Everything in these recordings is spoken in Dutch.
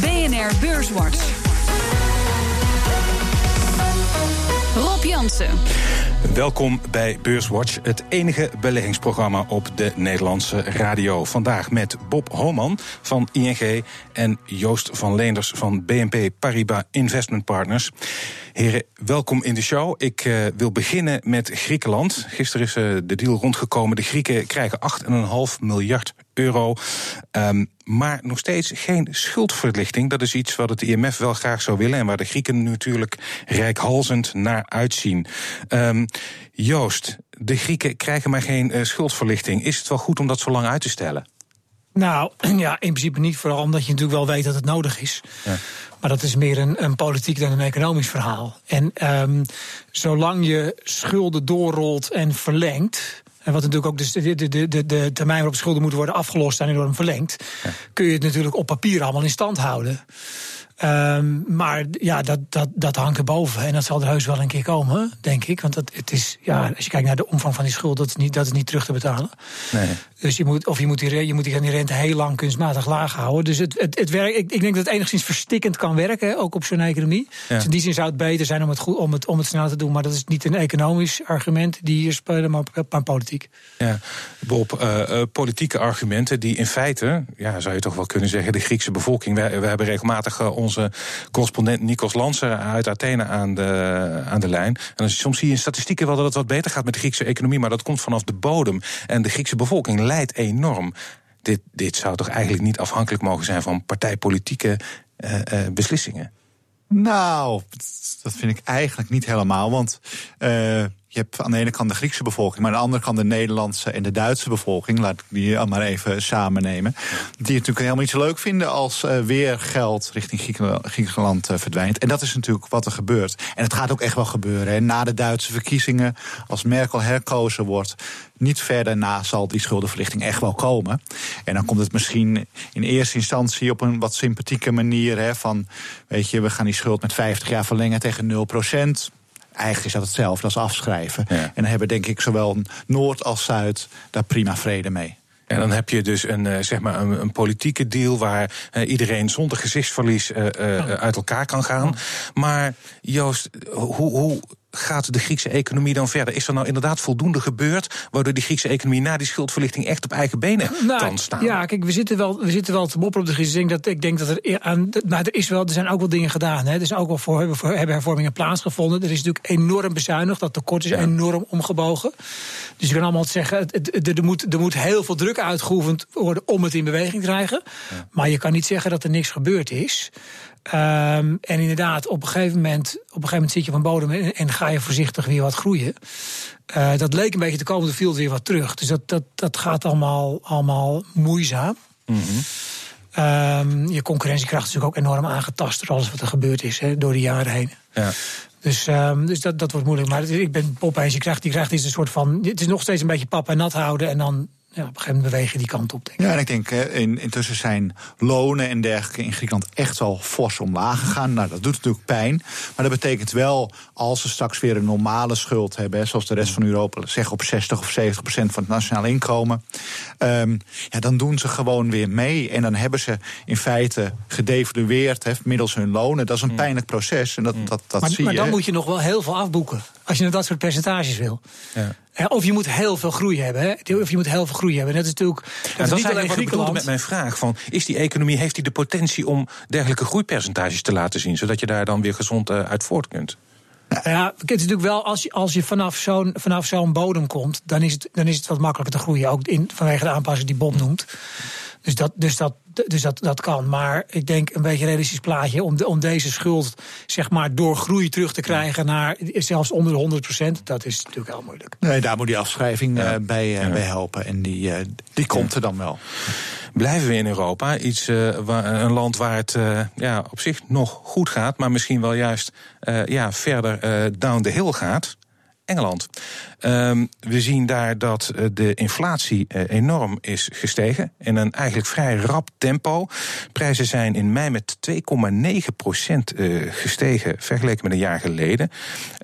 BNR Beurswatch. Rob Jansen. Welkom bij Beurswatch, het enige beleggingsprogramma op de Nederlandse radio. Vandaag met Bob Homan van ING en Joost van Leenders van BNP Paribas Investment Partners. Heren, welkom in de show. Ik uh, wil beginnen met Griekenland. Gisteren is uh, de deal rondgekomen. De Grieken krijgen 8,5 miljard euro. Um, maar nog steeds geen schuldverlichting. Dat is iets wat het IMF wel graag zou willen. En waar de Grieken natuurlijk rijkhalzend naar uitzien. Um, Joost, de Grieken krijgen maar geen uh, schuldverlichting. Is het wel goed om dat zo lang uit te stellen? Nou, ja, in principe niet. Vooral omdat je natuurlijk wel weet dat het nodig is. Ja. Maar dat is meer een, een, politiek dan een economisch verhaal. En um, zolang je schulden doorrolt en verlengt. En wat natuurlijk ook de, de, de, de termijn waarop schulden moeten worden afgelost zijn enorm verlengd. Ja. Kun je het natuurlijk op papier allemaal in stand houden. Um, maar ja, dat, dat, dat hangt erboven. En dat zal er heus wel een keer komen, denk ik. Want dat, het is, ja, als je kijkt naar de omvang van die schuld, dat is niet, dat is niet terug te betalen. Nee. Dus je moet, of je moet, die, je moet die, die rente heel lang kunstmatig laag houden. Dus het, het, het werkt, ik, ik denk dat het enigszins verstikkend kan werken, ook op zo'n economie. Ja. Dus in die zin zou het beter zijn om het, goed, om, het, om het snel te doen. Maar dat is niet een economisch argument die hier spelen, maar, maar politiek. Ja, Bob, uh, uh, politieke argumenten die in feite, ja, zou je toch wel kunnen zeggen, de Griekse bevolking. We, we hebben regelmatig uh, onze correspondent Nikos Lanser uit Athene aan de, aan de lijn. En soms zie je in statistieken wel dat het wat beter gaat met de Griekse economie, maar dat komt vanaf de bodem. En de Griekse bevolking enorm. Dit, dit zou toch eigenlijk niet afhankelijk mogen zijn van partijpolitieke uh, uh, beslissingen? Nou, dat vind ik eigenlijk niet helemaal. Want uh, je hebt aan de ene kant de Griekse bevolking, maar aan de andere kant de Nederlandse en de Duitse bevolking. Laat ik die al maar even samen nemen. Die het natuurlijk helemaal niet zo leuk vinden als uh, weer geld richting Griekenland uh, verdwijnt. En dat is natuurlijk wat er gebeurt. En het gaat ook echt wel gebeuren. Hè. Na de Duitse verkiezingen, als Merkel herkozen wordt, niet verder na zal die schuldenverlichting echt wel komen. En dan komt het misschien in eerste instantie op een wat sympathieke manier. Hè, van, weet je, we gaan die schuld met 50 jaar verlengen tegen 0 procent eigenlijk is dat hetzelfde als afschrijven. Ja. En dan hebben denk ik zowel Noord als Zuid daar prima vrede mee. En dan heb je dus een, uh, zeg maar een, een, politieke deal waar uh, iedereen zonder gezichtsverlies uh, uit elkaar kan gaan. Maar Joost, hoe, hoe gaat de Griekse economie dan verder? Is er nou inderdaad voldoende gebeurd waardoor die Griekse economie na die schuldverlichting echt op eigen benen nou, kan staan? Ja, kijk, we zitten wel, we zitten wel te mopperen op de denk dat, ik denk dat er aan, maar er, is wel, er zijn ook wel dingen gedaan. Hè. Er zijn ook wel voor, hebben, voor, hebben hervormingen plaatsgevonden. Er is natuurlijk enorm bezuinigd. Dat tekort is ja. enorm omgebogen. Dus je kan allemaal zeggen, het, het, er, moet, er moet heel veel druk uitgeoefend worden om het in beweging te krijgen. Ja. Maar je kan niet zeggen dat er niks gebeurd is. Um, en inderdaad, op een gegeven moment, op een gegeven moment zit je op een bodem en, en ga je voorzichtig weer wat groeien. Uh, dat leek een beetje te komen, er viel weer wat terug. Dus dat, dat, dat gaat allemaal, allemaal moeizaam. Mm -hmm. um, je concurrentiekracht is natuurlijk ook enorm aangetast door alles wat er gebeurd is hè, door de jaren heen. Ja. Dus, um, dus dat, dat wordt moeilijk. Maar ik ben Pop eens, je krijgt, die krijgt is een soort van. Het is nog steeds een beetje pap en nat houden en dan ja, op een gegeven moment bewegen die kant op. Denk ik. Ja, en ik denk in, intussen zijn lonen en dergelijke in Griekenland echt wel fors omlaag gegaan. Nou, dat doet natuurlijk pijn. Maar dat betekent wel, als ze straks weer een normale schuld hebben, zoals de rest van Europa, zeg op 60 of 70 procent van het nationaal inkomen, um, ja, dan doen ze gewoon weer mee. En dan hebben ze in feite gedevalueerd he, middels hun lonen. Dat is een pijnlijk proces. En dat, dat, dat maar, zie maar je. dan moet je nog wel heel veel afboeken. Als je naar dat soort percentages wil. Ja. Of je moet heel veel groei hebben. Hè? Of je moet heel veel groei hebben. Dat is natuurlijk. Dat, is niet alleen wat ik met mijn vraag. Van, is die economie, heeft die de potentie om dergelijke groeipercentages te laten zien? Zodat je daar dan weer gezond uh, uit voort kunt? Ja, het is natuurlijk wel, als je, als je vanaf zo'n vanaf zo'n bodem komt, dan is, het, dan is het wat makkelijker te groeien. Ook in, vanwege de aanpassing die Bob noemt. Dus, dat, dus, dat, dus dat, dat kan. Maar ik denk een beetje een realistisch plaatje om, de, om deze schuld zeg maar, door groei terug te krijgen naar zelfs onder de 100 procent. Dat is natuurlijk heel moeilijk. Nee, daar moet die afschrijving ja. uh, bij, uh, ja. bij helpen. En die, uh, die komt er dan wel. Blijven we in Europa? Iets, waar, een land waar het ja, op zich nog goed gaat, maar misschien wel juist ja, verder down the hill gaat. Engeland. Um, we zien daar dat de inflatie enorm is gestegen. In een eigenlijk vrij rap tempo. Prijzen zijn in mei met 2,9 procent gestegen vergeleken met een jaar geleden.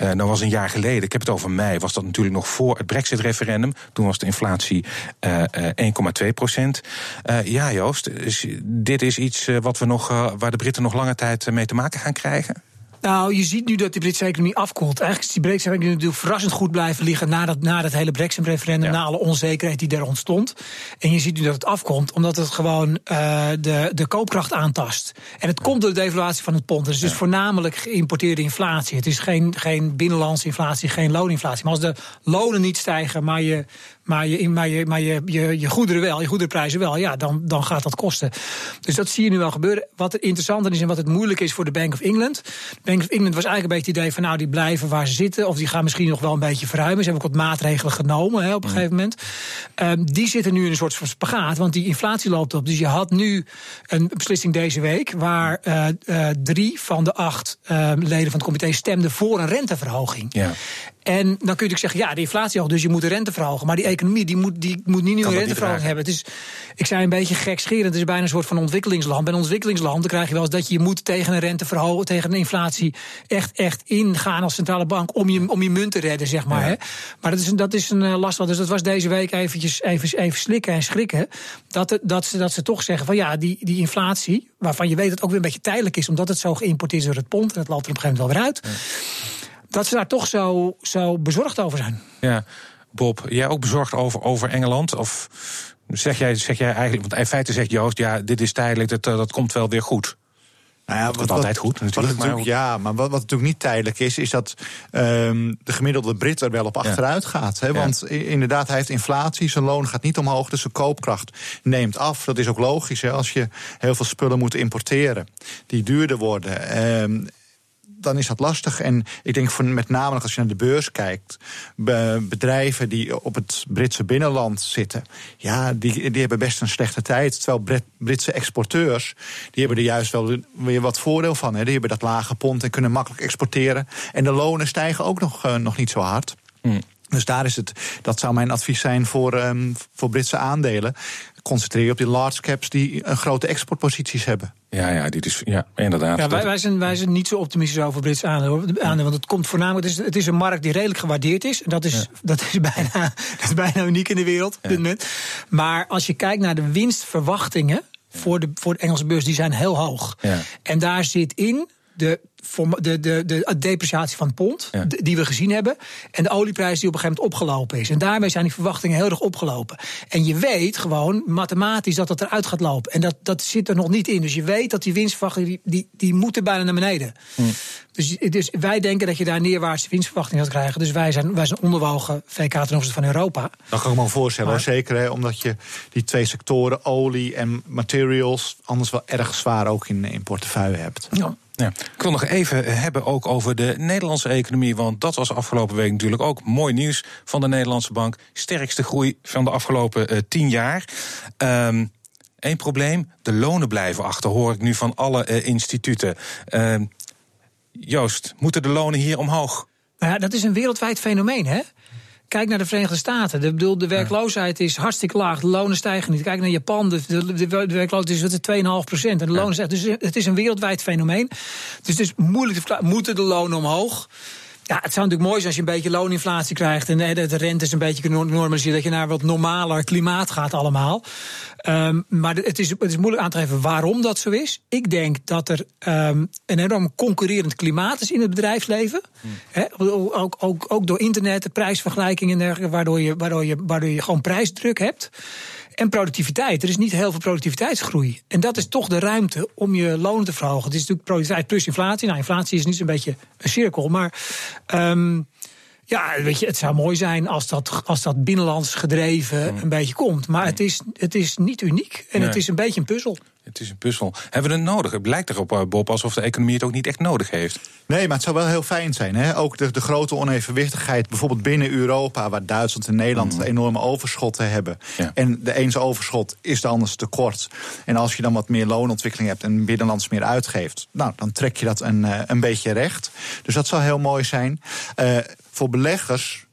Uh, nou was een jaar geleden, ik heb het over mei, was dat natuurlijk nog voor het Brexit-referendum. Toen was de inflatie uh, 1,2 procent. Uh, ja, Joost, dit is iets wat we nog, waar de Britten nog lange tijd mee te maken gaan krijgen? Nou, je ziet nu dat de Britse economie afkoelt. Eigenlijk is die Britse economie natuurlijk verrassend goed blijven liggen na dat, na dat hele Brexit-referendum, na alle onzekerheid die daar ontstond. En je ziet nu dat het afkomt, omdat het gewoon uh, de, de koopkracht aantast. En het komt door de devaluatie van het pond. Het is dus voornamelijk geïmporteerde inflatie. Het is geen, geen binnenlandse inflatie, geen looninflatie. Maar als de lonen niet stijgen, maar je maar, je, maar, je, maar je, je, je goederen wel, je goederenprijzen wel, ja, dan, dan gaat dat kosten. Dus dat zie je nu wel gebeuren. Wat er interessant is en wat het moeilijk is voor de Bank of England. De Bank of England was eigenlijk een beetje het idee van nou, die blijven waar ze zitten. Of die gaan misschien nog wel een beetje verruimen. Ze hebben ook wat maatregelen genomen hè, op een gegeven moment. Um, die zitten nu in een soort van spagaat, want die inflatie loopt op. Dus je had nu een beslissing deze week waar uh, uh, drie van de acht uh, leden van het comité stemden voor een renteverhoging. Ja. En dan kun je natuurlijk zeggen, ja, de inflatie hoog, dus je moet de rente verhogen. Maar die economie die moet, die moet niet nu een renteverhoging hebben. Het is, ik zei een beetje gekscherend, het is bijna een soort van ontwikkelingsland. Bij een ontwikkelingsland dan krijg je wel eens dat je moet tegen een rente verhogen, tegen een inflatie echt, echt ingaan als centrale bank om je, om je munt te redden, zeg maar. Hè? Maar dat is, dat is een uh, last. Dus dat was deze week eventjes even, even slikken en schrikken. Dat, dat, ze, dat ze toch zeggen van ja, die, die inflatie, waarvan je weet dat het ook weer een beetje tijdelijk is, omdat het zo geïmporteerd is door het pond en het loopt er op een gegeven moment wel weer uit. Ja dat ze daar toch zo, zo bezorgd over zijn. Ja, Bob, jij ook bezorgd over, over Engeland? Of zeg jij, zeg jij eigenlijk, want in feite zegt Joost, ja, dit is tijdelijk, dat, dat komt wel weer goed. Nou ja, wat, altijd goed natuurlijk. maar ja, maar wat, wat natuurlijk niet tijdelijk is, is dat um, de gemiddelde Brit er wel op achteruit gaat. Hè? Want inderdaad, hij heeft inflatie, zijn loon gaat niet omhoog, dus zijn koopkracht neemt af. Dat is ook logisch hè, als je heel veel spullen moet importeren, die duurder worden. Um, dan is dat lastig. En ik denk voor, met name als je naar de beurs kijkt, bedrijven die op het Britse binnenland zitten, ja, die, die hebben best een slechte tijd. Terwijl Britse exporteurs, die hebben er juist wel weer wat voordeel van. Hè. Die hebben dat lage pond en kunnen makkelijk exporteren. En de lonen stijgen ook nog, uh, nog niet zo hard. Hmm. Dus daar is het, dat zou mijn advies zijn voor, um, voor Britse aandelen. Concentreer je op die large caps die een grote exportposities hebben. Ja, ja, dit is, ja inderdaad. Ja, wij, wij, zijn, wij zijn niet zo optimistisch over Britse aandelen. Want het komt voornamelijk, het is, het is een markt die redelijk gewaardeerd is. En dat is, dat is, bijna, dat is bijna uniek in de wereld op dit moment. Maar als je kijkt naar de winstverwachtingen voor de, voor de Engelse beurs, die zijn heel hoog. Ja. En daar zit in de de, de, de depreciatie van het pond, die we gezien hebben. En de olieprijs die op een gegeven moment opgelopen is. En daarmee zijn die verwachtingen heel erg opgelopen. En je weet gewoon mathematisch dat dat eruit gaat lopen. En dat, dat zit er nog niet in. Dus je weet dat die winstverwachtingen, die, die, die moeten bijna naar beneden. Hm. Dus, dus wij denken dat je daar neerwaartse winstverwachtingen gaat krijgen. Dus wij zijn, wij zijn onderwogen VK ten opzichte van Europa. Dat kan ik me voorstellen, zeker hè, omdat je die twee sectoren, olie en materials, anders wel erg zwaar ook in, in portefeuille hebt. Ja. Ja. Ik wil nog even hebben ook over de Nederlandse economie. Want dat was afgelopen week natuurlijk ook mooi nieuws van de Nederlandse bank. Sterkste groei van de afgelopen uh, tien jaar. Eén ehm, probleem, de lonen blijven achter, hoor ik nu van alle uh, instituten. Uh, Joost, moeten de lonen hier omhoog? Nou ja, dat is een wereldwijd fenomeen, hè? Kijk naar de Verenigde Staten. De, bedoel, de werkloosheid is hartstikke laag. De lonen stijgen niet. Kijk naar Japan. De, de, de werkloosheid is 2,5 procent. En de lonen stijgen. Dus het is een wereldwijd fenomeen. Dus het is moeilijk te verklaren. Moeten de lonen omhoog? Ja, het zou natuurlijk mooi zijn als je een beetje looninflatie krijgt en de rente is een beetje normaliseren, dat je naar wat normaler klimaat gaat allemaal. Um, maar het is, het is moeilijk aan te geven waarom dat zo is. Ik denk dat er um, een enorm concurrerend klimaat is in het bedrijfsleven. Ook, ook, ook door internet, de prijsvergelijking en dergelijke, waardoor je, waardoor, je, waardoor je gewoon prijsdruk hebt. En productiviteit. Er is niet heel veel productiviteitsgroei. En dat is toch de ruimte om je loon te verhogen. Het is natuurlijk productiviteit plus inflatie. Nou, inflatie is niet zo'n beetje een cirkel. Maar um, ja, weet je, het zou mooi zijn als dat, als dat binnenlands gedreven mm. een beetje komt. Maar het is, het is niet uniek en het is een beetje een puzzel. Het is een puzzel. Hebben we het nodig? Het blijkt erop, eh, Bob, alsof de economie het ook niet echt nodig heeft. Nee, maar het zou wel heel fijn zijn. Hè? Ook de, de grote onevenwichtigheid, bijvoorbeeld binnen Europa, waar Duitsland en Nederland mm. enorme overschotten hebben. En de eens overschot is de anders tekort. En als je dan wat meer loonontwikkeling hebt en binnenlands meer uitgeeft, nou, dan trek je dat een, eh, een beetje recht. Dus dat zou heel mooi zijn. Uh, voor beleggers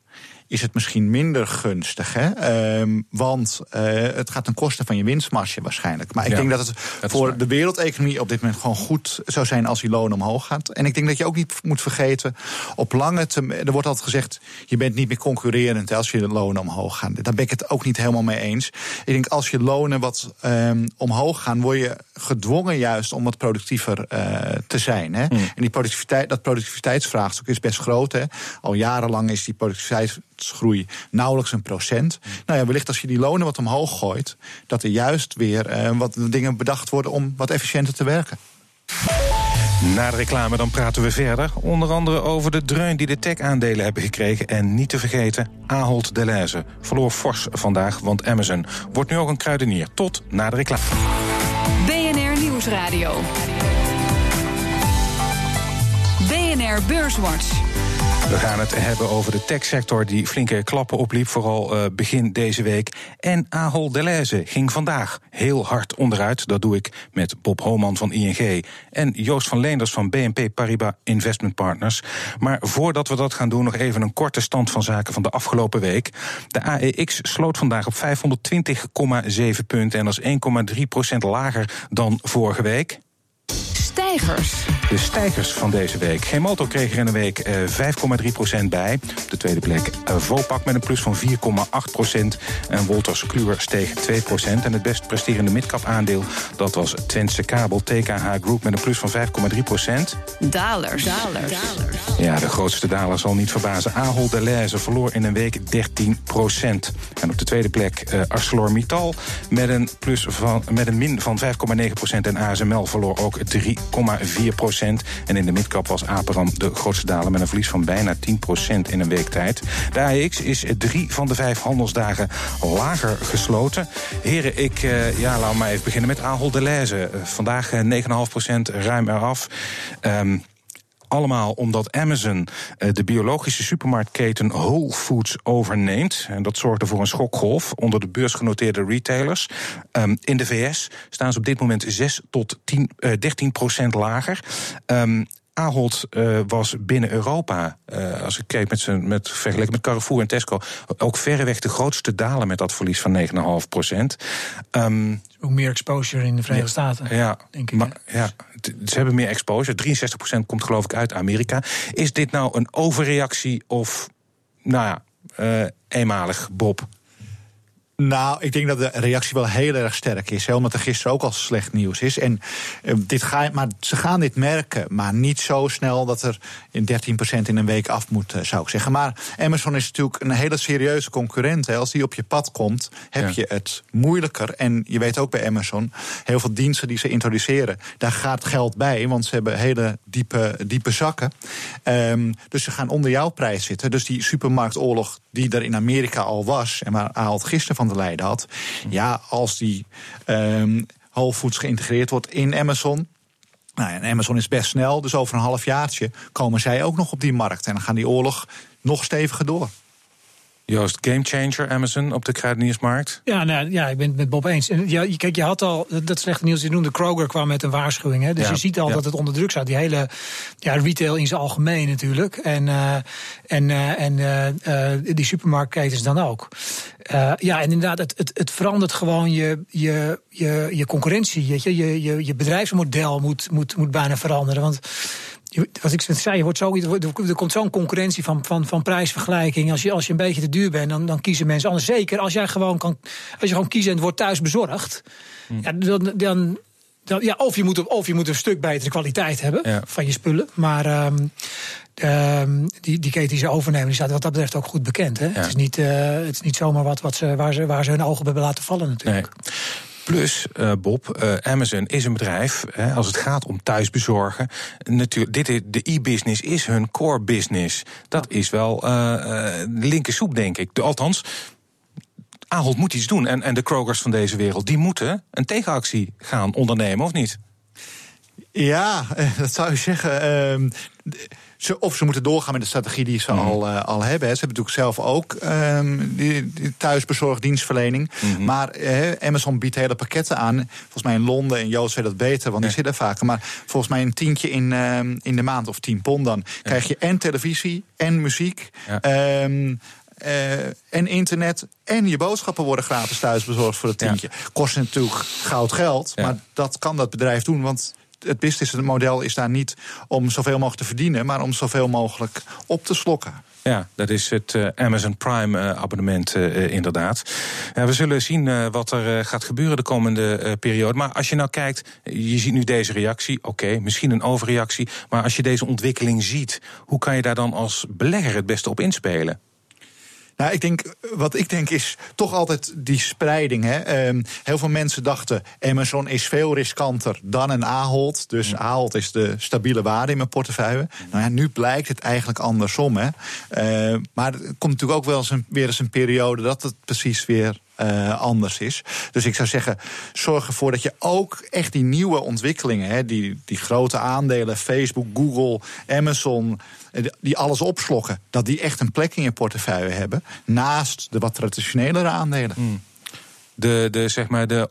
is het misschien minder gunstig. Hè? Ehm, want uh, het gaat ten koste van je winstmarge waarschijnlijk. Maar ik denk dat het voor de wereldeconomie op dit moment gewoon goed zou zijn als die loon omhoog gaat. En ik denk dat je ook niet moet vergeten, op lange termijn, er wordt altijd gezegd, je bent niet meer concurrerend als je de lonen omhoog gaan. Daar ben ik het ook niet helemaal mee eens. Ik denk als je lonen wat um, omhoog gaan, word je gedwongen juist om wat productiever uh, te zijn. Hè? Hmm. En die productiviteit, dat productiviteitsvraagstuk is best groot. Hè? Al jarenlang is die productiviteitsgroei nauwelijks een procent. Nou ja, wellicht als je die lonen wat omhoog gooit, dat er juist weer uh, wat dingen bedacht worden om wat efficiënter te werken. Na de reclame dan praten we verder. Onder andere over de dreun die de tech-aandelen hebben gekregen. En niet te vergeten, Ahold Deleuze verloor fors vandaag, want Amazon wordt nu ook een kruidenier. Tot na de reclame. BNR Nieuwsradio. BNR Beurswatch. We gaan het hebben over de techsector die flinke klappen opliep, vooral uh, begin deze week. En Ahold Deleuze ging vandaag heel hard onderuit. Dat doe ik met Bob Homan van ING en Joost van Leenders van BNP Paribas Investment Partners. Maar voordat we dat gaan doen, nog even een korte stand van zaken van de afgelopen week. De AEX sloot vandaag op 520,7 punten en dat is 1,3% lager dan vorige week stijgers. De stijgers van deze week. Geen motor kreeg er in de week eh, 5,3% bij. Op de tweede plek uh, Vopak met een plus van 4,8%. En Wolters Kluwer steeg 2%. En het best presterende midcap aandeel, dat was Twentse Kabel TKH Group met een plus van 5,3%. Dalers. Dalers. Ja, de grootste daler zal niet verbazen. Ahold Delhaize verloor in een week 13%. En op de tweede plek uh, ArcelorMittal met een, plus van, met een min van 5,9%. En ASML verloor ook 3 4 procent. En in de midcap was Aperam de grootste daler met een verlies van bijna 10 procent in een week tijd. De AEX is drie van de vijf handelsdagen lager gesloten. Heren, ik uh, ja, laat maar even beginnen met Ahold. Uh, vandaag 9,5 procent ruim eraf. Um, allemaal omdat Amazon uh, de biologische supermarktketen Whole Foods overneemt. En dat zorgde voor een schokgolf onder de beursgenoteerde retailers. Um, in de VS staan ze op dit moment 6 tot 10, uh, 13 procent lager. Um, Ahold uh, was binnen Europa, uh, als ik keek met, zijn, met vergeleken met Carrefour en Tesco, ook verreweg de grootste dalen met dat verlies van 9,5 procent. Um, ook meer exposure in de Verenigde Staten, ja, denk ik. Maar, ja, ze hebben meer exposure. 63 procent komt geloof ik uit Amerika. Is dit nou een overreactie of, nou ja, uh, eenmalig, Bob? Nou, ik denk dat de reactie wel heel erg sterk is. Hè, omdat er gisteren ook al slecht nieuws is. En, uh, dit ga, maar ze gaan dit merken, maar niet zo snel dat er in 13% in een week af moet, uh, zou ik zeggen. Maar Amazon is natuurlijk een hele serieuze concurrent. Hè. Als die op je pad komt, heb ja. je het moeilijker. En je weet ook bij Amazon, heel veel diensten die ze introduceren, daar gaat geld bij, want ze hebben hele diepe, diepe zakken. Um, dus ze gaan onder jouw prijs zitten. Dus die supermarktoorlog die er in Amerika al was, en waar Aalt gisteren van de leiden had. Ja, als die um, Whole Foods geïntegreerd wordt in Amazon. Nou, en Amazon is best snel, dus over een half jaartje komen zij ook nog op die markt. En dan gaan die oorlog nog steviger door. Joost, gamechanger Amazon op de kruideniersmarkt? Ja, nou, ja, ik ben het met Bob eens. En ja, kijk, je had al dat slechte nieuws. Je noemde Kroger kwam met een waarschuwing. Hè, dus ja, je ziet al ja. dat het onder druk staat. Die hele ja, retail in zijn algemeen natuurlijk. En, uh, en, uh, en uh, die supermarktketens dan ook. Ja, en inderdaad, het, het, het verandert gewoon je, je, je, je concurrentie. Je, je, je, je bedrijfsmodel moet, moet, moet bijna veranderen. Want wat ik zei, je wordt zo, er komt zo'n concurrentie van, van, van prijsvergelijking. Als je, als je een beetje te duur bent, dan, dan kiezen mensen anders. Zeker als jij gewoon kan, als je gewoon kiezen en het wordt thuis bezorgd. Hm. Ja, dan, dan, ja, of, je moet, of je moet een stuk betere kwaliteit hebben ja. van je spullen. Maar um, um, die, die keten die ze overnemen, die staat wat dat betreft ook goed bekend. Hè? Ja. Het, is niet, uh, het is niet zomaar wat, wat ze, waar, ze, waar ze hun ogen hebben laten vallen natuurlijk. Nee. Plus, uh, Bob, uh, Amazon is een bedrijf, hè, als het gaat om thuisbezorgen. Natuurlijk, dit is, de e-business is hun core business. Dat is wel uh, linker soep, denk ik. De, althans, Ahold moet iets doen. En, en de Krogers van deze wereld, die moeten een tegenactie gaan ondernemen, of niet? Ja, dat zou je zeggen. Uh, ze, of ze moeten doorgaan met de strategie die ze mm. al, uh, al hebben. Ze hebben natuurlijk zelf ook um, die, die thuisbezorgdienstverlening. Mm-hmm. Maar uh, Amazon biedt hele pakketten aan. Volgens mij in Londen, en Joost weet dat beter, want die ja. zitten vaker. Maar volgens mij een tientje in, uh, in de maand of tien pond dan. Ja. Krijg je en televisie en muziek. Ja. Um, eh, en internet en je boodschappen worden gratis thuis bezorgd voor het tientje. Kost natuurlijk goud geld, maar dat kan dat bedrijf doen, want het businessmodel is daar niet om zoveel mogelijk te verdienen, maar om zoveel mogelijk op te slokken. Ja, dat is het uh, Amazon Prime uh, abonnement uh, inderdaad. we zullen zien wat er gaat gebeuren de komende periode. Maar als je nou kijkt, je ziet nu deze reactie. Oké, okay, misschien een overreactie. Maar als je deze ontwikkeling ziet, hoe kan je daar dan als belegger het beste op inspelen? Nou, ik denk, wat ik denk is toch altijd die spreiding. Hè. Um, heel veel mensen dachten, Amazon is veel riskanter dan een Ahold. Dus mm. Ahold is de stabiele waarde in mijn portefeuille. Nou ja, nu blijkt het eigenlijk andersom. Hè. Uh, maar er komt natuurlijk ook wel eens een, weer eens een periode dat het precies weer uh, anders is. Dus ik zou zeggen, zorg ervoor dat je ook echt die nieuwe ontwikkelingen, hè, die, die grote aandelen, Facebook, Google, Amazon, eh, die alles opslokken, dat die echt een plek in je portefeuille hebben. Naast de wat traditionelere aandelen. Hmm. De, de, zeg maar, de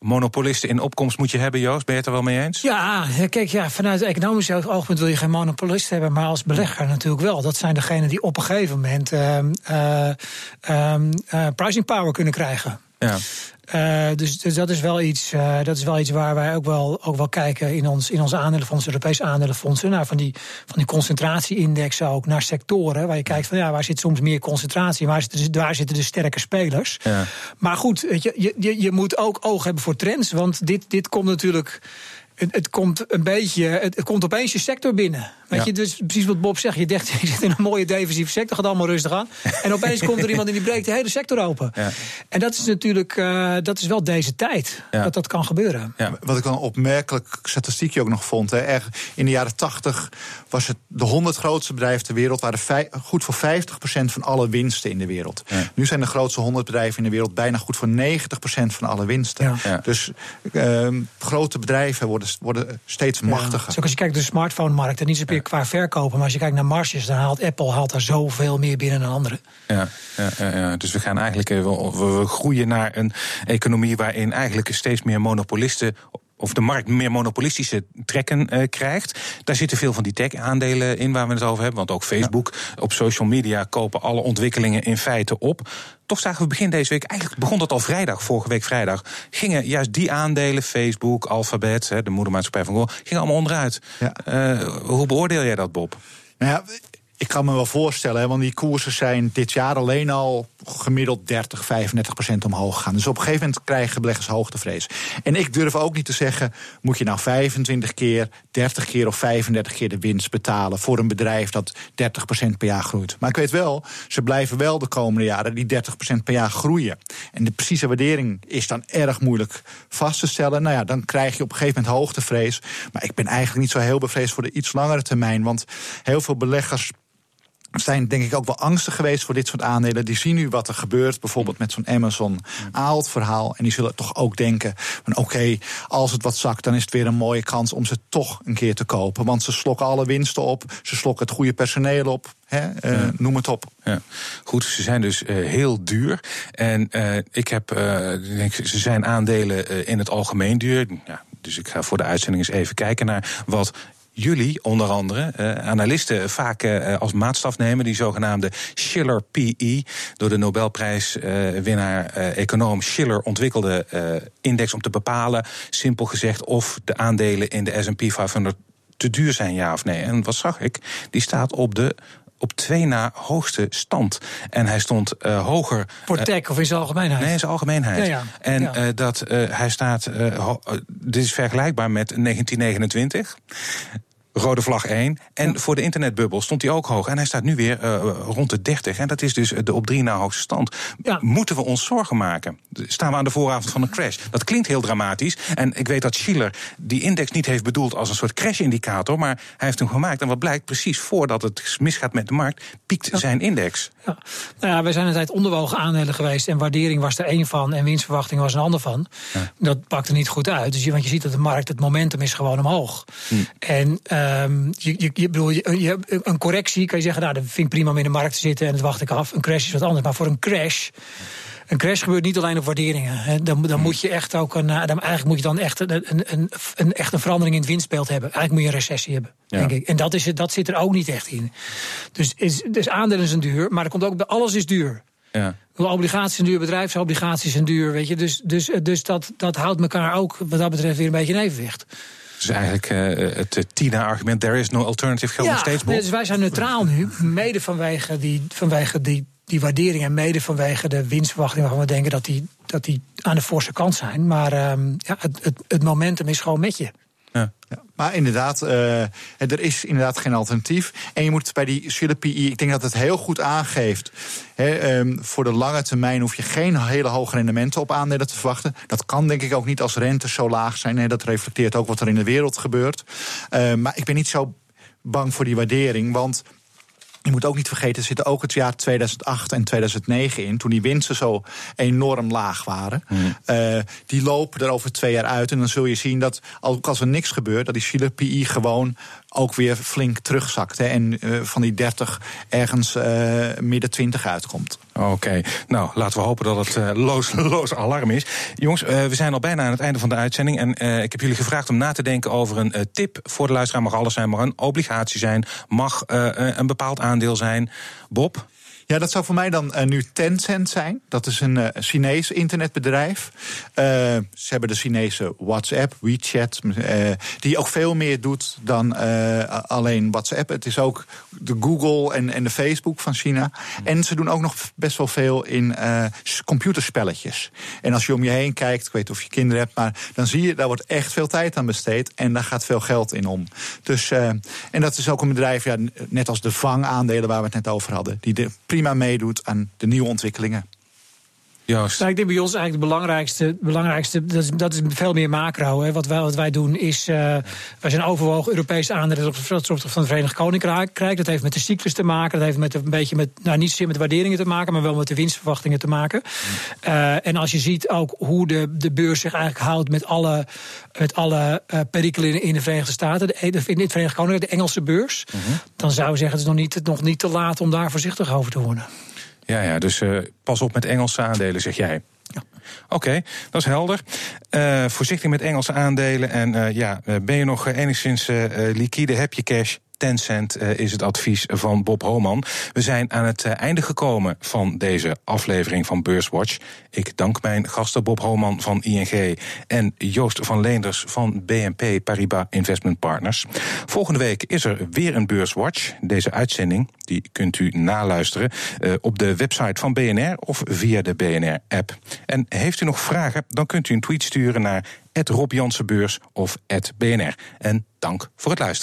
monopolisten in opkomst moet je hebben, Joost? Ben je het er wel mee eens? Ja, kijk, ja, vanuit economisch oogpunt wil je geen monopolist hebben, maar als belegger natuurlijk wel. Dat zijn degenen die op een gegeven moment uh, uh, uh, pricing power kunnen krijgen. Ja. Uh, dus, dus, dat, is wel iets, uh, dat is wel iets waar wij ook wel, ook wel kijken in, ons, in onze aandelenfondsen, Europese aandelenfondsen. Naar van die, van die concentratieindexen ook naar sectoren. Waar je kijkt van ja, waar zit soms meer concentratie, waar zitten, waar zitten de sterke spelers. Ja. Maar goed, je, je, je moet ook oog hebben voor trends. Want dit, dit komt natuurlijk het, het, komt een beetje, het, het, komt opeens je sector binnen. Weet je, dus precies wat Bob zegt, je dacht, je zit in een mooie defensieve sector, gaat allemaal rustig aan. En opeens komt er iemand in die breekt de hele sector open. Ja. En dat is natuurlijk, uh, dat is wel deze tijd, ja. dat dat kan gebeuren. Wat ik wel een opmerkelijk statistiekje ook nog vond. Hè. in de jaren 80 was het de 100 grootste bedrijven ter wereld, waren goed voor 50% van alle winsten in de wereld. Nu zijn de grootste 100 bedrijven in de wereld bijna goed voor 90% van alle winsten. Dus uh, grote bedrijven worden worden steeds machtiger. Zo als je kijkt naar de smartphone-markt, en niet zozeer qua verkopen, maar als je kijkt naar marges, dan haalt Apple haalt daar zoveel meer binnen dan anderen. Ja, ja, ja, dus we gaan eigenlijk we groeien naar een economie waarin eigenlijk steeds meer monopolisten of de markt meer monopolistische trekken uh, krijgt. Daar zitten veel van die tech-aandelen in waar we het over hebben. Want ook Facebook op social media kopen alle ontwikkelingen in feite op. Toch zagen we begin deze week, eigenlijk begon dat al vrijdag, vorige week vrijdag, gingen juist die aandelen, Facebook, Alphabet, de moedermaatschappij van Google, gingen allemaal onderuit. Ja. Uh, hoe beoordeel jij dat, Bob? Nou ja, ik kan me wel voorstellen, want die koersen zijn dit jaar alleen al gemiddeld 30, 35 procent omhoog gegaan. Dus op een gegeven moment krijgen beleggers hoogtevrees. En ik durf ook niet te zeggen, moet je nou 25 keer, 30 keer of 35 keer de winst betalen voor een bedrijf dat 30 procent per jaar groeit. Maar ik weet wel, ze blijven wel de komende jaren die 30 procent per jaar groeien. En de precieze waardering is dan erg moeilijk vast te stellen. Nou ja, dan krijg je op een gegeven moment hoogtevrees. Maar ik ben eigenlijk niet zo heel bevreesd voor de iets langere termijn, want heel veel beleggers zijn denk ik ook wel angstig geweest voor dit soort aandelen. Die zien nu wat er gebeurt, bijvoorbeeld met zo'n Amazon Aalt verhaal. En die zullen toch ook denken van oké, als het wat zakt, dan is het weer een mooie kans om ze toch een keer te kopen. Want ze slokken alle winsten op, ze slokken het goede personeel op. uh, Noem het op. Ja. Goed, ze zijn dus uh, heel duur. En uh, ik heb, denk, ze zijn aandelen in het algemeen duur. Ja, dus ik ga voor de uitzending eens even kijken naar wat jullie onder andere, uh, analisten, vaak uh, als maatstaf nemen. Die zogenaamde Schiller PE, door de Nobelprijswinnaar uh, econoom Schiller ontwikkelde index om te bepalen, simpel gezegd, of de aandelen in de SP 500 te duur zijn, ja of nee. En wat zag ik? Die staat op de op twee na hoogste stand. En hij stond uh, hoger. Voor tech of in zijn algemeenheid? Nee, in zijn algemeenheid. Ja, ja. En ja. Uh, dat hij staat. dit is vergelijkbaar met 1929 rode vlag 1. En voor de internetbubbel stond hij ook hoog. En hij staat nu weer uh, rond de 30. En dat is dus de op drie na hoogste stand. Ja. Moeten we ons zorgen maken? Staan we aan de vooravond van een crash? Dat klinkt heel dramatisch. En ik weet dat Schiller die index niet heeft bedoeld als een soort crash-indicator. Maar hij heeft hem gemaakt. En wat blijkt, precies voordat het misgaat met de markt, piekt ja. zijn index. Ja. Nou ja, wij zijn een tijd onderwogen aandelen geweest. En waardering was er één van. En winstverwachting was een ander van. Dat pakte niet goed uit. Dus want je ziet dat de markt, het momentum is gewoon omhoog. Hm. En um, je, je, je, bedoel, je, een correctie kan je zeggen, nou, dat vind ik prima om in de markt te zitten en dat wacht ik af. Een crash is wat anders. Maar voor een crash een crash gebeurt niet alleen op waarderingen. Dan, dan moet je echt ook een, dan, eigenlijk moet je dan echt een, een, een, een, echt een verandering in het winstbeeld hebben. Eigenlijk moet je een recessie hebben, Ja. denk ik. En dat, is, dat zit er ook niet echt in. Dus, is, dus aandelen zijn duur, maar er komt ook bij alles is duur. Ja. Obligaties zijn duur, bedrijfsobligaties zijn duur, weet je. Dus, dus, dus dat, dat houdt elkaar ook wat dat betreft weer een beetje in evenwicht. Dus eigenlijk eh, het Tina-argument, there is no alternative, geldt nog steeds, Bob? dus wij zijn neutraal nu, mede vanwege die, vanwege die, die waardering en mede vanwege de winstverwachting waarvan we denken dat die, dat die aan de forse kant zijn. Maar ehm, ja, het, het, het momentum is gewoon met je. Ja. Ja, maar inderdaad, eh, er is inderdaad geen alternatief. En je moet bij die Schiller PI, ik denk dat het heel goed aangeeft. Hè, ehm, voor de lange termijn hoef je geen hele hoge rendementen op aandelen te verwachten. Dat kan denk ik ook niet als rentes zo laag zijn. Dat reflecteert ook wat er in de wereld gebeurt. Eh, maar ik ben niet zo bang voor die waardering, want. Je moet ook niet vergeten, er zitten ook het jaar 2008 en 2009 in, toen die winsten zo enorm laag waren. Eh, die lopen er over twee jaar uit. En dan zul je zien dat, ook als er niks gebeurt, dat die Schiller PI gewoon ook weer flink terugzakt. Hè, en eh, van die 30 ergens eh, midden 20 uitkomt. Oké, nou laten we hopen dat het eh, loos, alarm is. Jongens, eh, we zijn al bijna aan het einde van de uitzending. En eh, ik heb jullie gevraagd om na te denken over een tip voor de luisteraar. Mag alles zijn, mag een obligatie zijn, mag een bepaald aandeel zijn. Bob? Ja, dat zou voor mij dan eh, nu Tencent zijn. Dat is een eh, Chinees internetbedrijf. Eh, ze hebben de Chinese WhatsApp, WeChat, die ook veel meer doet dan alleen WhatsApp. Het is ook de Google en, en de Facebook van China. En ze doen ook nog best wel veel in computerspelletjes. En als je om je heen kijkt, ik weet of je kinderen hebt, maar dan zie je, daar wordt echt veel tijd aan besteed. En daar gaat veel geld in om. Dus, en dat is ook een bedrijf, ja, net als de vangaandelen waar we het net over hadden, die de prima meedoet aan de nieuwe ontwikkelingen. Joost? Nou, ik denk bij ons eigenlijk de belangrijkste, belangrijkste dat, is, dat is veel meer macro. Hè. Wat, wij, wat wij doen is, eh, wij zijn overwogen Europese aandelen op het opzichte van het Verenigd Koninkrijk. Dat heeft met de cyclus te maken, dat heeft met een beetje met, nou niet zozeer met de waarderingen te maken, maar wel met de winstverwachtingen te maken. Eh, en als je ziet ook hoe de, de beurs zich eigenlijk houdt met alle, met alle eh, perikelen in de Verenigde Staten, de, in het Verenigd Koninkrijk, de Engelse beurs, dan zou ik zeggen, het is nog niet, nog niet te laat om daar voorzichtig over te worden. Ja, ja, dus eh, pas op met Engelse aandelen, zeg jij. Oké, dat is helder. Eh, voorzichtig met Engelse aandelen. En eh, ja, ben je nog enigszins liquide, heb je cash? Tencent eh, is het advies van Bob Homan. We zijn aan het eh, einde gekomen van deze aflevering van Beurswatch. Ik dank mijn gasten Bob Homan van ING en Joost van Leenders van BNP Paribas Investment Partners. Volgende week is er weer een Beurswatch. Deze uitzending die kunt u naluisteren eh, op de website van BNR of via de BNR-app. En heeft u nog vragen, dan kunt u een tweet sturen naar Rob Jansenbeurs of @bnr. En dank voor het luisteren.